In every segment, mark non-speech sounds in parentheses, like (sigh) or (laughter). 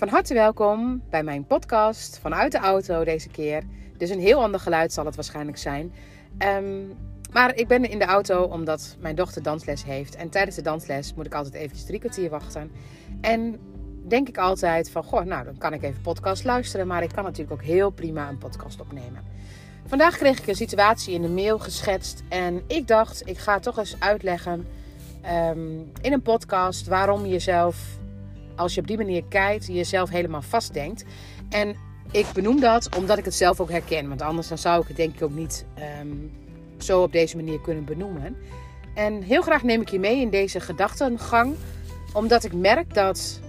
Van harte welkom bij mijn podcast vanuit de auto deze keer. Dus een heel ander geluid zal het waarschijnlijk zijn. Ehm, maar ik ben in de auto omdat mijn dochter dansles heeft. En tijdens de dansles moet ik altijd eventjes drie kwartier wachten. En denk ik altijd van, goh, nou dan kan ik even podcast luisteren. Maar ik kan natuurlijk ook heel prima een podcast opnemen. Vandaag kreeg ik een situatie in de mail geschetst. En ik dacht, ik ga toch eens uitleggen ehm, in een podcast waarom je jezelf, als je op die manier kijkt, jezelf helemaal vastdenkt. En ik benoem dat omdat ik het zelf ook herken. Want anders dan zou ik het denk ik ook niet ehm, zo op deze manier kunnen benoemen. En heel graag neem ik je mee in deze gedachtengang. Omdat ik merk dat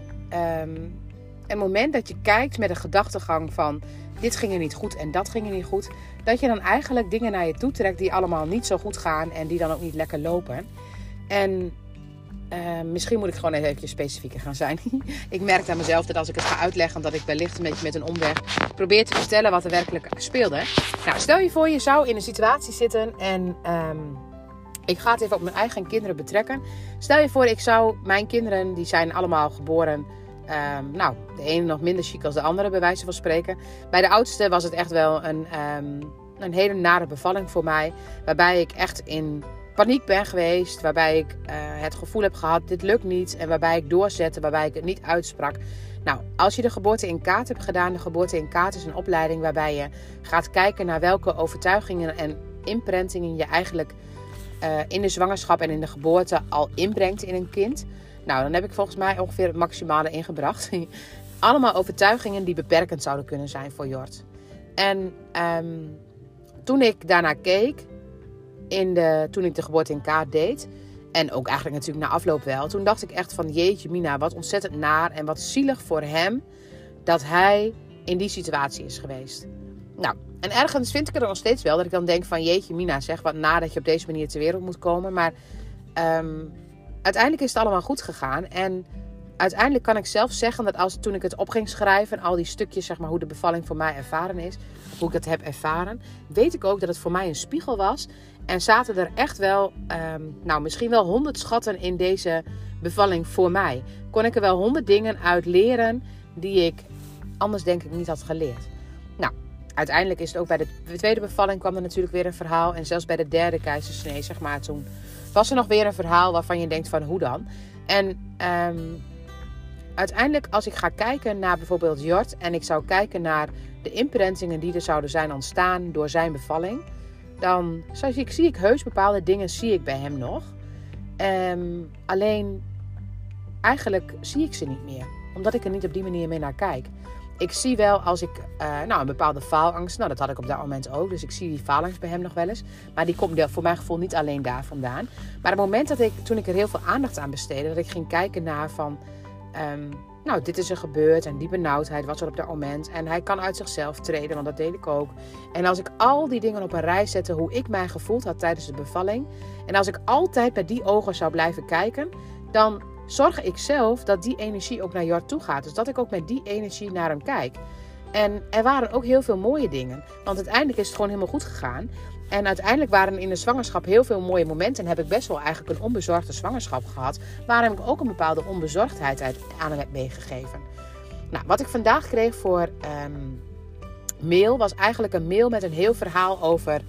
um, het moment dat je kijkt met een gedachtegang van dit ging er niet goed en dat ging er niet goed. Dat je dan eigenlijk dingen naar je toe trekt die allemaal niet zo goed gaan en die dan ook niet lekker lopen. En uh, misschien moet ik gewoon even specifieker gaan zijn. (laughs) ik merk aan mezelf dat als ik het ga uitleggen, dat ik wellicht een beetje met een omweg probeer te vertellen wat er werkelijk speelde. Nou, stel je voor, je zou in een situatie zitten en um, ik ga het even op mijn eigen kinderen betrekken. Stel je voor, ik zou mijn kinderen, die zijn allemaal geboren Um, nou, de ene nog minder chic als de andere, bij wijze van spreken. Bij de oudste was het echt wel een, um, een hele nare bevalling voor mij. Waarbij ik echt in paniek ben geweest. Waarbij ik uh, het gevoel heb gehad, dit lukt niet. En waarbij ik doorzette, waarbij ik het niet uitsprak. Nou, als je de geboorte in kaart hebt gedaan, de geboorte in kaart is een opleiding waarbij je gaat kijken naar welke overtuigingen en imprintingen je eigenlijk uh, in de zwangerschap en in de geboorte al inbrengt in een kind. Nou, dan heb ik volgens mij ongeveer het maximale ingebracht. (laughs) Allemaal overtuigingen die beperkend zouden kunnen zijn voor Jort. En um, toen ik daarna keek, in de, toen ik de geboorte in kaart deed, en ook eigenlijk natuurlijk na afloop wel, toen dacht ik echt van jeetje Mina, wat ontzettend naar en wat zielig voor hem dat hij in die situatie is geweest. Nou, en ergens vind ik er nog steeds wel dat ik dan denk van jeetje Mina, zeg wat na dat je op deze manier ter wereld moet komen. Maar um, uiteindelijk is het allemaal goed gegaan. En uiteindelijk kan ik zelf zeggen dat als toen ik het op ging schrijven, al die stukjes, zeg maar, hoe de bevalling voor mij ervaren is, hoe ik het heb ervaren, weet ik ook dat het voor mij een spiegel was. En zaten er echt wel, um, nou, misschien wel honderd schatten in deze bevalling voor mij. Kon ik er wel honderd dingen uit leren die ik anders denk ik niet had geleerd. Nou, uiteindelijk is het ook bij de tweede bevalling kwam er natuurlijk weer een verhaal. En zelfs bij de derde keizersnee, zeg maar, toen was er nog weer een verhaal waarvan je denkt van hoe dan? En um, uiteindelijk als ik ga kijken naar bijvoorbeeld Jort en ik zou kijken naar de imprintingen die er zouden zijn ontstaan door zijn bevalling, dan zoals ik, zie ik heus bepaalde dingen zie ik bij hem nog. Um, alleen eigenlijk zie ik ze niet meer, omdat ik er niet op die manier mee naar kijk ik zie wel als ik uh, nou, een bepaalde faalangst, nou dat had ik op dat moment ook, dus ik zie die faalangst bij hem nog wel eens. Maar die komt voor mijn gevoel niet alleen daar vandaan. Maar het moment dat ik, toen ik er heel veel aandacht aan besteedde, dat ik ging kijken naar van, um, nou dit is er gebeurd en die benauwdheid was er op dat moment. En hij kan uit zichzelf treden, want dat deed ik ook. En als ik al die dingen op een rij zette, hoe ik mij gevoeld had tijdens de bevalling. En als ik altijd bij die ogen zou blijven kijken, dan zorg ik zelf dat die energie ook naar Jort toe gaat. Dus dat ik ook met die energie naar hem kijk. En er waren ook heel veel mooie dingen. Want uiteindelijk is het gewoon helemaal goed gegaan. En uiteindelijk waren in de zwangerschap heel veel mooie momenten. En heb ik best wel eigenlijk een onbezorgde zwangerschap gehad. Waarom ik ook een bepaalde onbezorgdheid aan hem heb meegegeven. Nou, wat ik vandaag kreeg voor um, mail was eigenlijk een mail met een heel verhaal over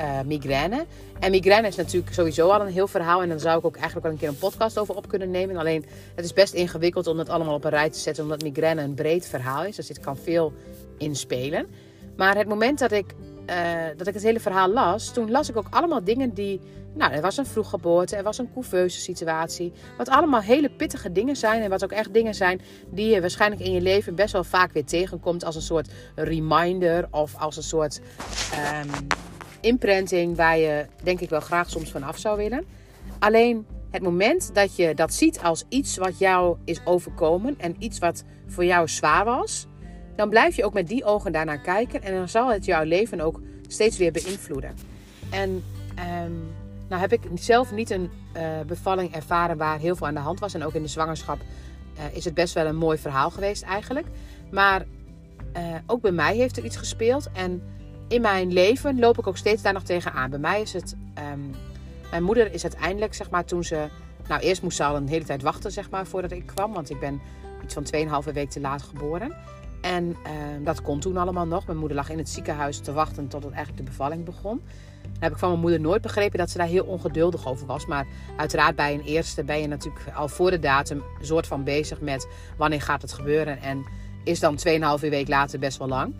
uh, migraine. En migraine is natuurlijk sowieso al een heel verhaal. En dan zou ik ook eigenlijk wel een keer een podcast over op kunnen nemen. Alleen het is best ingewikkeld om het allemaal op een rij te zetten. Omdat migraine een breed verhaal is. Dus dit kan veel inspelen. Maar het moment dat ik, uh, dat ik het hele verhaal las. Toen las ik ook allemaal dingen die... Nou, er was een vroeggeboorte. Er was een couveuse situatie. Wat allemaal hele pittige dingen zijn. En wat ook echt dingen zijn die je waarschijnlijk in je leven best wel vaak weer tegenkomt. Als een soort reminder. Of als een soort... Um, imprinting waar je denk ik wel graag soms van af zou willen. Alleen het moment dat je dat ziet als iets wat jou is overkomen en iets wat voor jou zwaar was, dan blijf je ook met die ogen daarnaar kijken en dan zal het jouw leven ook steeds weer beïnvloeden. En um, nou heb ik zelf niet een uh, bevalling ervaren waar heel veel aan de hand was en ook in de zwangerschap uh, is het best wel een mooi verhaal geweest eigenlijk. Maar uh, ook bij mij heeft er iets gespeeld en in mijn leven loop ik ook steeds daar nog tegenaan. Bij mij is het. Um, mijn moeder is uiteindelijk, zeg maar, toen ze. Nou, eerst moest ze al een hele tijd wachten, zeg maar, voordat ik kwam. Want ik ben iets van 2,5 week te laat geboren. En ehm, dat kon toen allemaal nog. Mijn moeder lag in het ziekenhuis te wachten tot het eigenlijk de bevalling begon. Dan heb ik van mijn moeder nooit begrepen dat ze daar heel ongeduldig over was. Maar uiteraard bij een eerste ben je natuurlijk al voor de datum soort van bezig met wanneer gaat het gebeuren. En is dan 2,5 week later best wel lang.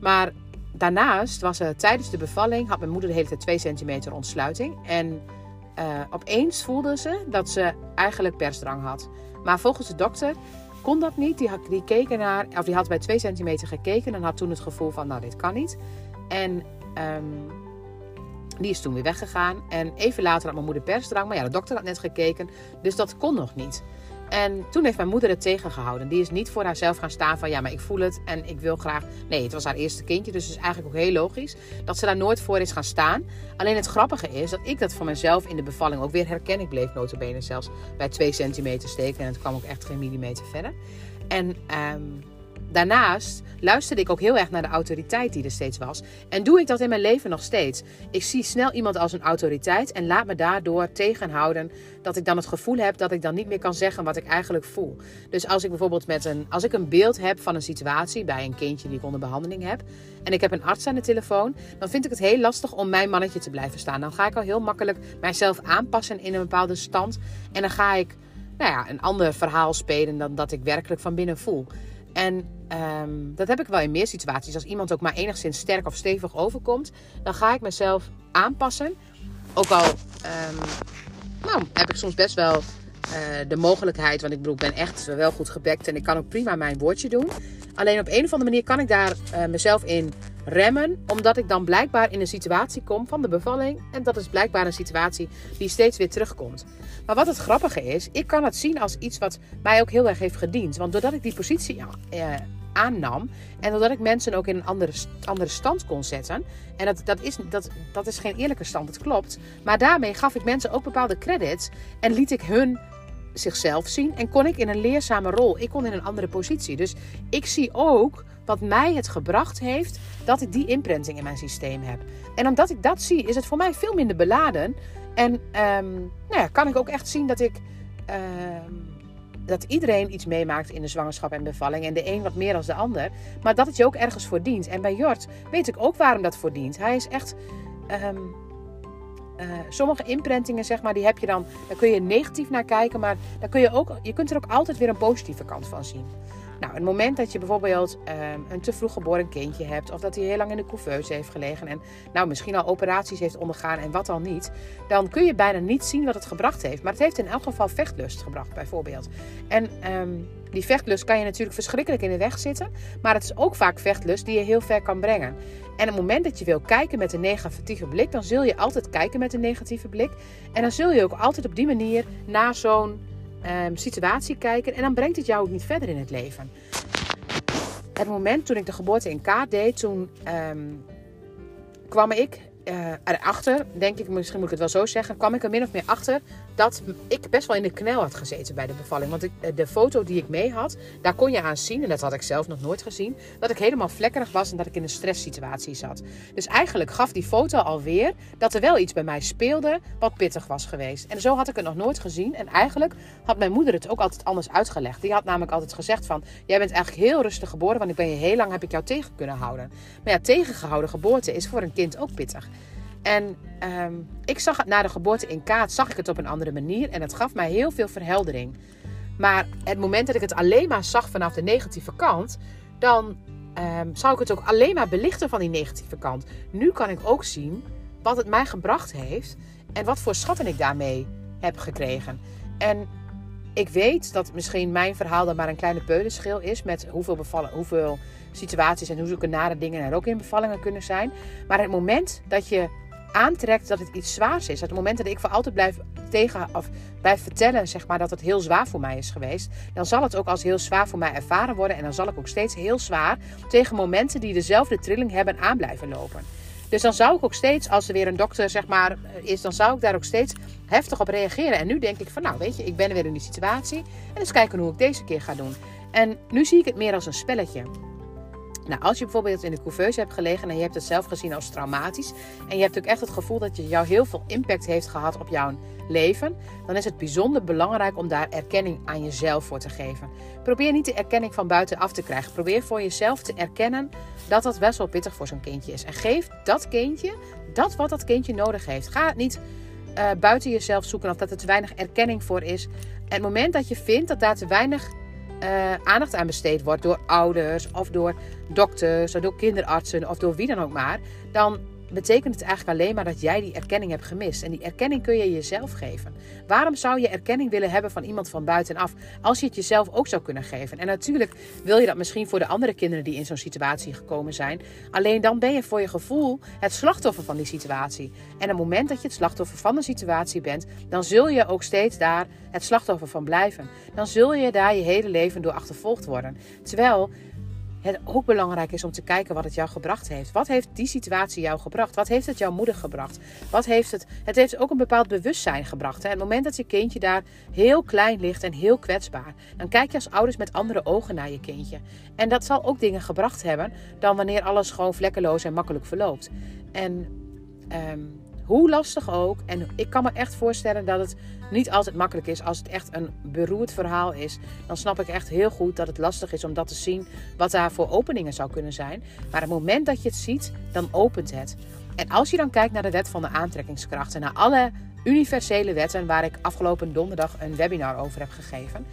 Maar daarnaast was er tijdens de bevalling, had mijn moeder de hele tijd 2 centimeter ontsluiting. En uh, opeens voelde ze dat ze eigenlijk persdrang had. Maar volgens de dokter kon dat niet. Die, keken naar, of die had bij 2 centimeter gekeken en had toen het gevoel van, nou, dit kan niet. En um, die is toen weer weggegaan. En even later had mijn moeder persdrang. Maar ja, de dokter had net gekeken. Dus dat kon nog niet. En toen heeft mijn moeder het tegengehouden. Die is niet voor haarzelf gaan staan van ja, maar ik voel het en ik wil graag. Nee, het was haar eerste kindje, dus het is eigenlijk ook heel logisch dat ze daar nooit voor is gaan staan. Alleen het grappige is dat ik dat van mezelf in de bevalling ook weer herken. Ik bleef notabene zelfs bij 2 centimeter steken en het kwam ook echt geen millimeter verder. En um, Daarnaast luisterde ik ook heel erg naar de autoriteit die er steeds was. En doe ik dat in mijn leven nog steeds. Ik zie snel iemand als een autoriteit en laat me daardoor tegenhouden dat ik dan het gevoel heb dat ik dan niet meer kan zeggen wat ik eigenlijk voel. Dus als ik bijvoorbeeld met een, als ik een beeld heb van een situatie bij een kindje die ik onder behandeling heb en ik heb een arts aan de telefoon, dan vind ik het heel lastig om mijn mannetje te blijven staan. Dan ga ik al heel makkelijk mijzelf aanpassen in een bepaalde stand en dan ga ik nou ja, een ander verhaal spelen dan dat ik werkelijk van binnen voel. En um, dat heb ik wel in meer situaties. Als iemand ook maar enigszins sterk of stevig overkomt, dan ga ik mezelf aanpassen. Ook al um, nou, heb ik soms best wel uh, de mogelijkheid, want ik ben echt wel goed gebekt en ik kan ook prima mijn woordje doen. Alleen op een of andere manier kan ik daar uh, mezelf in remmen, omdat ik dan blijkbaar in een situatie kom van de bevalling. En dat is blijkbaar een situatie die steeds weer terugkomt. Maar wat het grappige is, ik kan het zien als iets wat mij ook heel erg heeft gediend. Want doordat ik die positie uh, aannam. En doordat ik mensen ook in een andere, andere stand kon zetten. En dat, dat, is, dat, dat is geen eerlijke stand, het klopt. Maar daarmee gaf ik mensen ook bepaalde credits. En liet ik hun zichzelf zien. En kon ik in een leerzame rol. Ik kon in een andere positie. Dus ik zie ook wat mij het gebracht heeft dat ik die imprinting in mijn systeem heb. En omdat ik dat zie, is het voor mij veel minder beladen. En um, nou ja, kan ik ook echt zien dat ik. Um, dat iedereen iets meemaakt in de zwangerschap en bevalling. En de een wat meer dan de ander. Maar dat het je ook ergens voor dient. En bij Jort weet ik ook waarom dat voor dient. Hij is echt. Um, uh, sommige imprintingen, zeg maar, die heb je dan. Daar kun je negatief naar kijken. Maar daar kun je, ook, je kunt er ook altijd weer een positieve kant van zien. Nou, het moment dat je bijvoorbeeld um, een te vroeg geboren kindje hebt, of dat hij heel lang in de couveuse heeft gelegen en nou misschien al operaties heeft ondergaan en wat al niet, dan kun je bijna niet zien wat het gebracht heeft. Maar het heeft in elk geval vechtlust gebracht, bijvoorbeeld. En um, die vechtlust kan je natuurlijk verschrikkelijk in de weg zitten, maar het is ook vaak vechtlust die je heel ver kan brengen. En het moment dat je wil kijken met een negatieve blik, dan zul je altijd kijken met een negatieve blik. En dan zul je ook altijd op die manier naar zo'n um, situatie kijken. En dan brengt het jou ook niet verder in het leven. Het moment toen ik de geboorte in kaart deed, toen um, kwam ik uh, erachter, denk ik, misschien moet ik het wel zo zeggen, kwam ik er min of meer achter dat ik best wel in de knel had gezeten bij de bevalling. Want eh, de foto die ik mee had, daar kon je aan zien, en dat had ik zelf nog nooit gezien, dat ik helemaal vlekkerig was en dat ik in een stresssituatie zat. Dus eigenlijk gaf die foto alweer dat er wel iets bij mij speelde wat pittig was geweest. En zo had ik het nog nooit gezien. En eigenlijk had mijn moeder het ook altijd anders uitgelegd. Die had namelijk altijd gezegd van, jij bent eigenlijk heel rustig geboren, want ik ben je heel lang heb ik jou tegen kunnen houden. Maar ja, tegengehouden geboorte is voor een kind ook pittig. En um, ik zag het na de geboorte in kaart, zag ik het op een andere manier. En het gaf mij heel veel verheldering. Maar het moment dat ik het alleen maar zag vanaf de negatieve kant, dan um, zou ik het ook alleen maar belichten van die negatieve kant. Nu kan ik ook zien wat het mij gebracht heeft en wat voor schatten ik daarmee heb gekregen. En ik weet dat misschien mijn verhaal dan maar een kleine peulenschil is met hoeveel, bevallen, hoeveel situaties en hoeveel nare dingen er ook in bevallingen kunnen zijn. Maar het moment dat je aantrekt dat het iets zwaars is. Op het moment dat ik voor altijd blijf tegen vertellen, zeg maar, dat het heel zwaar voor mij is geweest, dan zal het ook als heel zwaar voor mij ervaren worden. En dan zal ik ook steeds heel zwaar tegen momenten die dezelfde trilling hebben aan blijven lopen. Dus dan zou ik ook steeds, als er weer een dokter zeg maar is, dan zou ik daar ook steeds heftig op reageren. En nu denk ik van, nou weet je, ik ben weer in die situatie. En eens kijken hoe ik deze keer ga doen. En nu zie ik het meer als een spelletje. Nou, als je bijvoorbeeld in de couveuse hebt gelegen en je hebt het zelf gezien als traumatisch. En je hebt ook echt het gevoel dat je jou heel veel impact heeft gehad op jouw leven. Dan is het bijzonder belangrijk om daar erkenning aan jezelf voor te geven. Probeer niet de erkenning van buitenaf te krijgen. Probeer voor jezelf te erkennen dat dat best wel pittig voor zo'n kindje is. En geef dat kindje dat wat dat kindje nodig heeft. Ga het niet uh, buiten jezelf zoeken of dat er te weinig erkenning voor is. En het moment dat je vindt dat daar te weinig uh, aandacht aan besteed wordt door ouders of door dokters of door kinderartsen of door wie dan ook maar, dan betekent het eigenlijk alleen maar dat jij die erkenning hebt gemist. En die erkenning kun je jezelf geven. Waarom zou je erkenning willen hebben van iemand van buitenaf als je het jezelf ook zou kunnen geven? En natuurlijk wil je dat misschien voor de andere kinderen die in zo'n situatie gekomen zijn. Alleen dan ben je voor je gevoel het slachtoffer van die situatie. En op het moment dat je het slachtoffer van een situatie bent, dan zul je ook steeds daar het slachtoffer van blijven. Dan zul je daar je hele leven door achtervolgd worden. Terwijl het ook belangrijk is om te kijken wat het jou gebracht heeft. Wat heeft die situatie jou gebracht? Wat heeft het jouw moeder gebracht? Wat heeft het, het heeft ook een bepaald bewustzijn gebracht. Hè? Het moment dat je kindje daar heel klein ligt en heel kwetsbaar, dan kijk je als ouders met andere ogen naar je kindje. En dat zal ook dingen gebracht hebben dan wanneer alles gewoon vlekkeloos en makkelijk verloopt. En um, hoe lastig ook. En ik kan me echt voorstellen dat het niet altijd makkelijk is. Als het echt een beroerd verhaal is, dan snap ik echt heel goed dat het lastig is om dat te zien. Wat daar voor openingen zou kunnen zijn. Maar het moment dat je het ziet, dan opent het. En als je dan kijkt naar de wet van de aantrekkingskracht en naar alle universele wetten waar ik afgelopen donderdag een webinar over heb gegeven,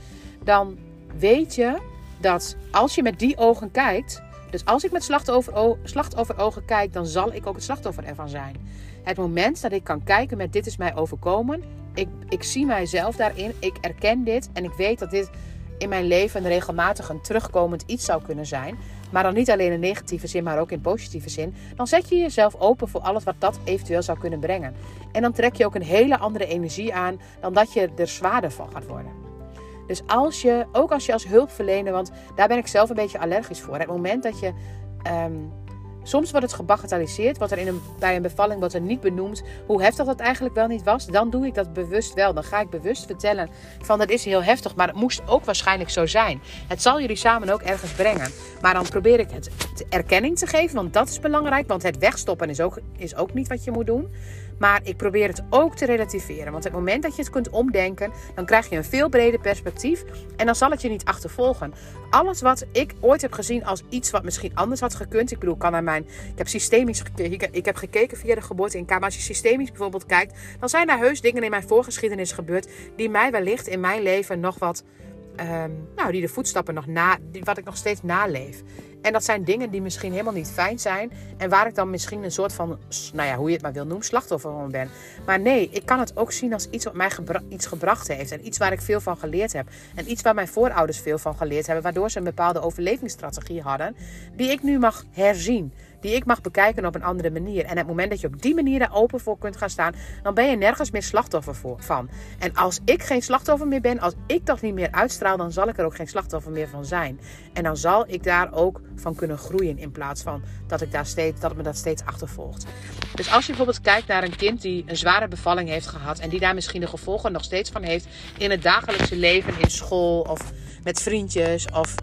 dan weet je dat als je met die ogen kijkt, dus als ik met slachtoffer, slachtofferogen kijk, dan zal ik ook het slachtoffer ervan zijn. Het moment dat ik kan kijken met dit is mij overkomen. Ik, ik zie mijzelf daarin. Ik erken dit. En ik weet dat dit in mijn leven regelmatig een terugkomend iets zou kunnen zijn. Maar dan niet alleen in negatieve zin, maar ook in positieve zin. Dan zet je jezelf open voor alles wat dat eventueel zou kunnen brengen. En dan trek je ook een hele andere energie aan dan dat je er zwaarder van gaat worden. Dus als je, ook als je als hulpverlener, want daar ben ik zelf een beetje allergisch voor. Het moment dat je ehm, Soms wordt het gebagatelliseerd, wat er in een, bij een bevalling wordt er niet benoemd hoe heftig dat eigenlijk wel niet was. Dan doe ik dat bewust wel. Dan ga ik bewust vertellen van dat is heel heftig, maar het moest ook waarschijnlijk zo zijn. Het zal jullie samen ook ergens brengen. Maar dan probeer ik het erkenning te geven, want dat is belangrijk. Want het wegstoppen is ook, is ook niet wat je moet doen. Maar ik probeer het ook te relativeren. Want op het moment dat je het kunt omdenken, dan krijg je een veel breder perspectief. En dan zal het je niet achtervolgen. Alles wat ik ooit heb gezien als iets wat misschien anders had gekund. Ik bedoel, kan naar Ik heb systemisch gekeken. Ik heb gekeken via de geboorte in als je systemisch bijvoorbeeld kijkt, dan zijn er heus dingen in mijn voorgeschiedenis gebeurd. die mij wellicht in mijn leven nog wat. Um, nou, die de voetstappen nog na. Wat ik nog steeds naleef. En dat zijn dingen die misschien helemaal niet fijn zijn. En waar ik dan misschien een soort van, nou ja, hoe je het maar wil noemen, slachtoffer van ben. Maar nee, ik kan het ook zien als iets wat mij iets gebracht heeft. En iets waar ik veel van geleerd heb. En iets waar mijn voorouders veel van geleerd hebben. Waardoor ze een bepaalde overlevingsstrategie hadden. Die ik nu mag herzien die ik mag bekijken op een andere manier. En het moment dat je op die manier daar open voor kunt gaan staan, dan ben je nergens meer slachtoffer voor, van. En als ik geen slachtoffer meer ben, als ik dat niet meer uitstraal, dan zal ik er ook geen slachtoffer meer van zijn. En dan zal ik daar ook van kunnen groeien in plaats van dat, ik daar steeds, dat me dat steeds achtervolgt. Dus als je bijvoorbeeld kijkt naar een kind die een zware bevalling heeft gehad en die daar misschien de gevolgen nog steeds van heeft in het dagelijkse leven, in school of met vriendjes of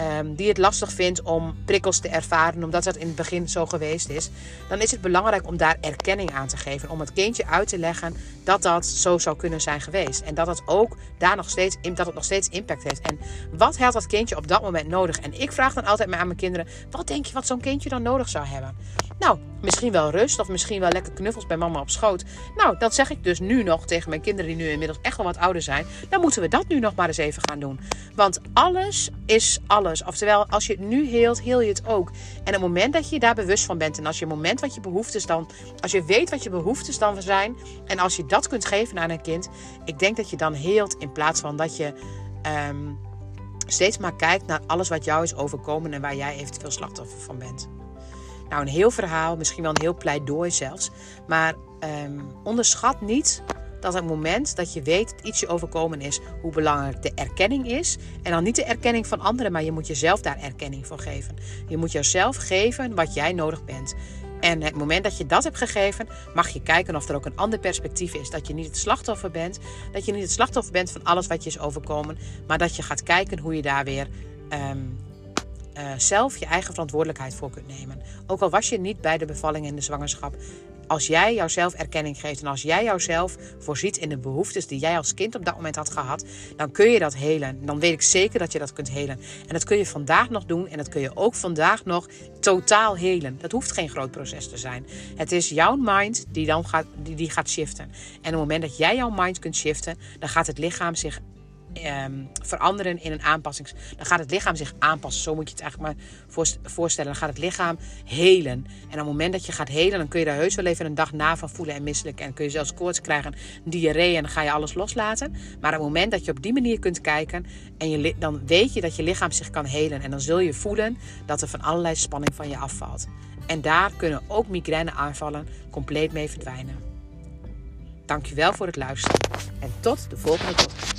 um, die het lastig vindt om prikkels te ervaren, omdat dat in het begin zo geweest is, dan is het belangrijk om daar erkenning aan te geven. Om het kindje uit te leggen dat dat zo zou kunnen zijn geweest. En dat het ook daar nog steeds, dat het nog steeds impact heeft. En wat heeft dat kindje op dat moment nodig? En ik vraag dan altijd aan mijn kinderen: wat denk je wat zo'n kindje dan nodig zou hebben? Nou, misschien wel rust of misschien wel lekker knuffels bij mama op schoot. Nou, dat zeg ik dus nu nog tegen mijn kinderen die nu inmiddels echt wel wat ouder zijn. Dan moeten we dat nu nog maar eens even gaan doen. Want alles is alles. Oftewel, als je het nu heelt, heel je het ook. En het moment dat je daar bewust van bent en als je het moment wat je behoeftes dan, als je weet wat je behoeftes dan zijn en als je dat kunt geven aan een kind, ik denk dat je dan heelt in plaats van dat je ehm, steeds maar kijkt naar alles wat jou is overkomen en waar jij eventueel slachtoffer van bent. Nou, een heel verhaal, misschien wel een heel pleidooi zelfs. Maar um, onderschat niet dat het moment dat je weet dat iets je overkomen is, hoe belangrijk de erkenning is. En dan niet de erkenning van anderen, maar je moet jezelf daar erkenning voor geven. Je moet jezelf geven wat jij nodig bent. En het moment dat je dat hebt gegeven, mag je kijken of er ook een ander perspectief is. Dat je niet het slachtoffer bent. Dat je niet het slachtoffer bent van alles wat je is overkomen. Maar dat je gaat kijken hoe je daar weer um, uh, zelf je eigen verantwoordelijkheid voor kunt nemen. Ook al was je niet bij de bevalling en de zwangerschap. Als jij jouzelf erkenning geeft en als jij jouzelf voorziet in de behoeftes die jij als kind op dat moment had gehad, dan kun je dat helen. Dan weet ik zeker dat je dat kunt helen. En dat kun je vandaag nog doen en dat kun je ook vandaag nog totaal helen. Dat hoeft geen groot proces te zijn. Het is jouw mind die dan gaat, die, die gaat shiften. En op het moment dat jij jouw mind kunt shiften, dan gaat het lichaam zich Ehm, veranderen in een aanpassings. Dan gaat het lichaam zich aanpassen. Zo moet je het eigenlijk maar voorstellen. Dan gaat het lichaam helen. En op het moment dat je gaat helen, dan kun je daar heus wel even een dag na van voelen en misselijk. En kun je zelfs koorts krijgen, diarree en dan ga je alles loslaten. Maar op het moment dat je op die manier kunt kijken, en je, dan weet je dat je lichaam zich kan helen. En dan zul je voelen dat er van allerlei spanning van je afvalt. En daar kunnen ook migraineaanvallen compleet mee verdwijnen. Dankjewel voor het luisteren en tot de volgende podcast.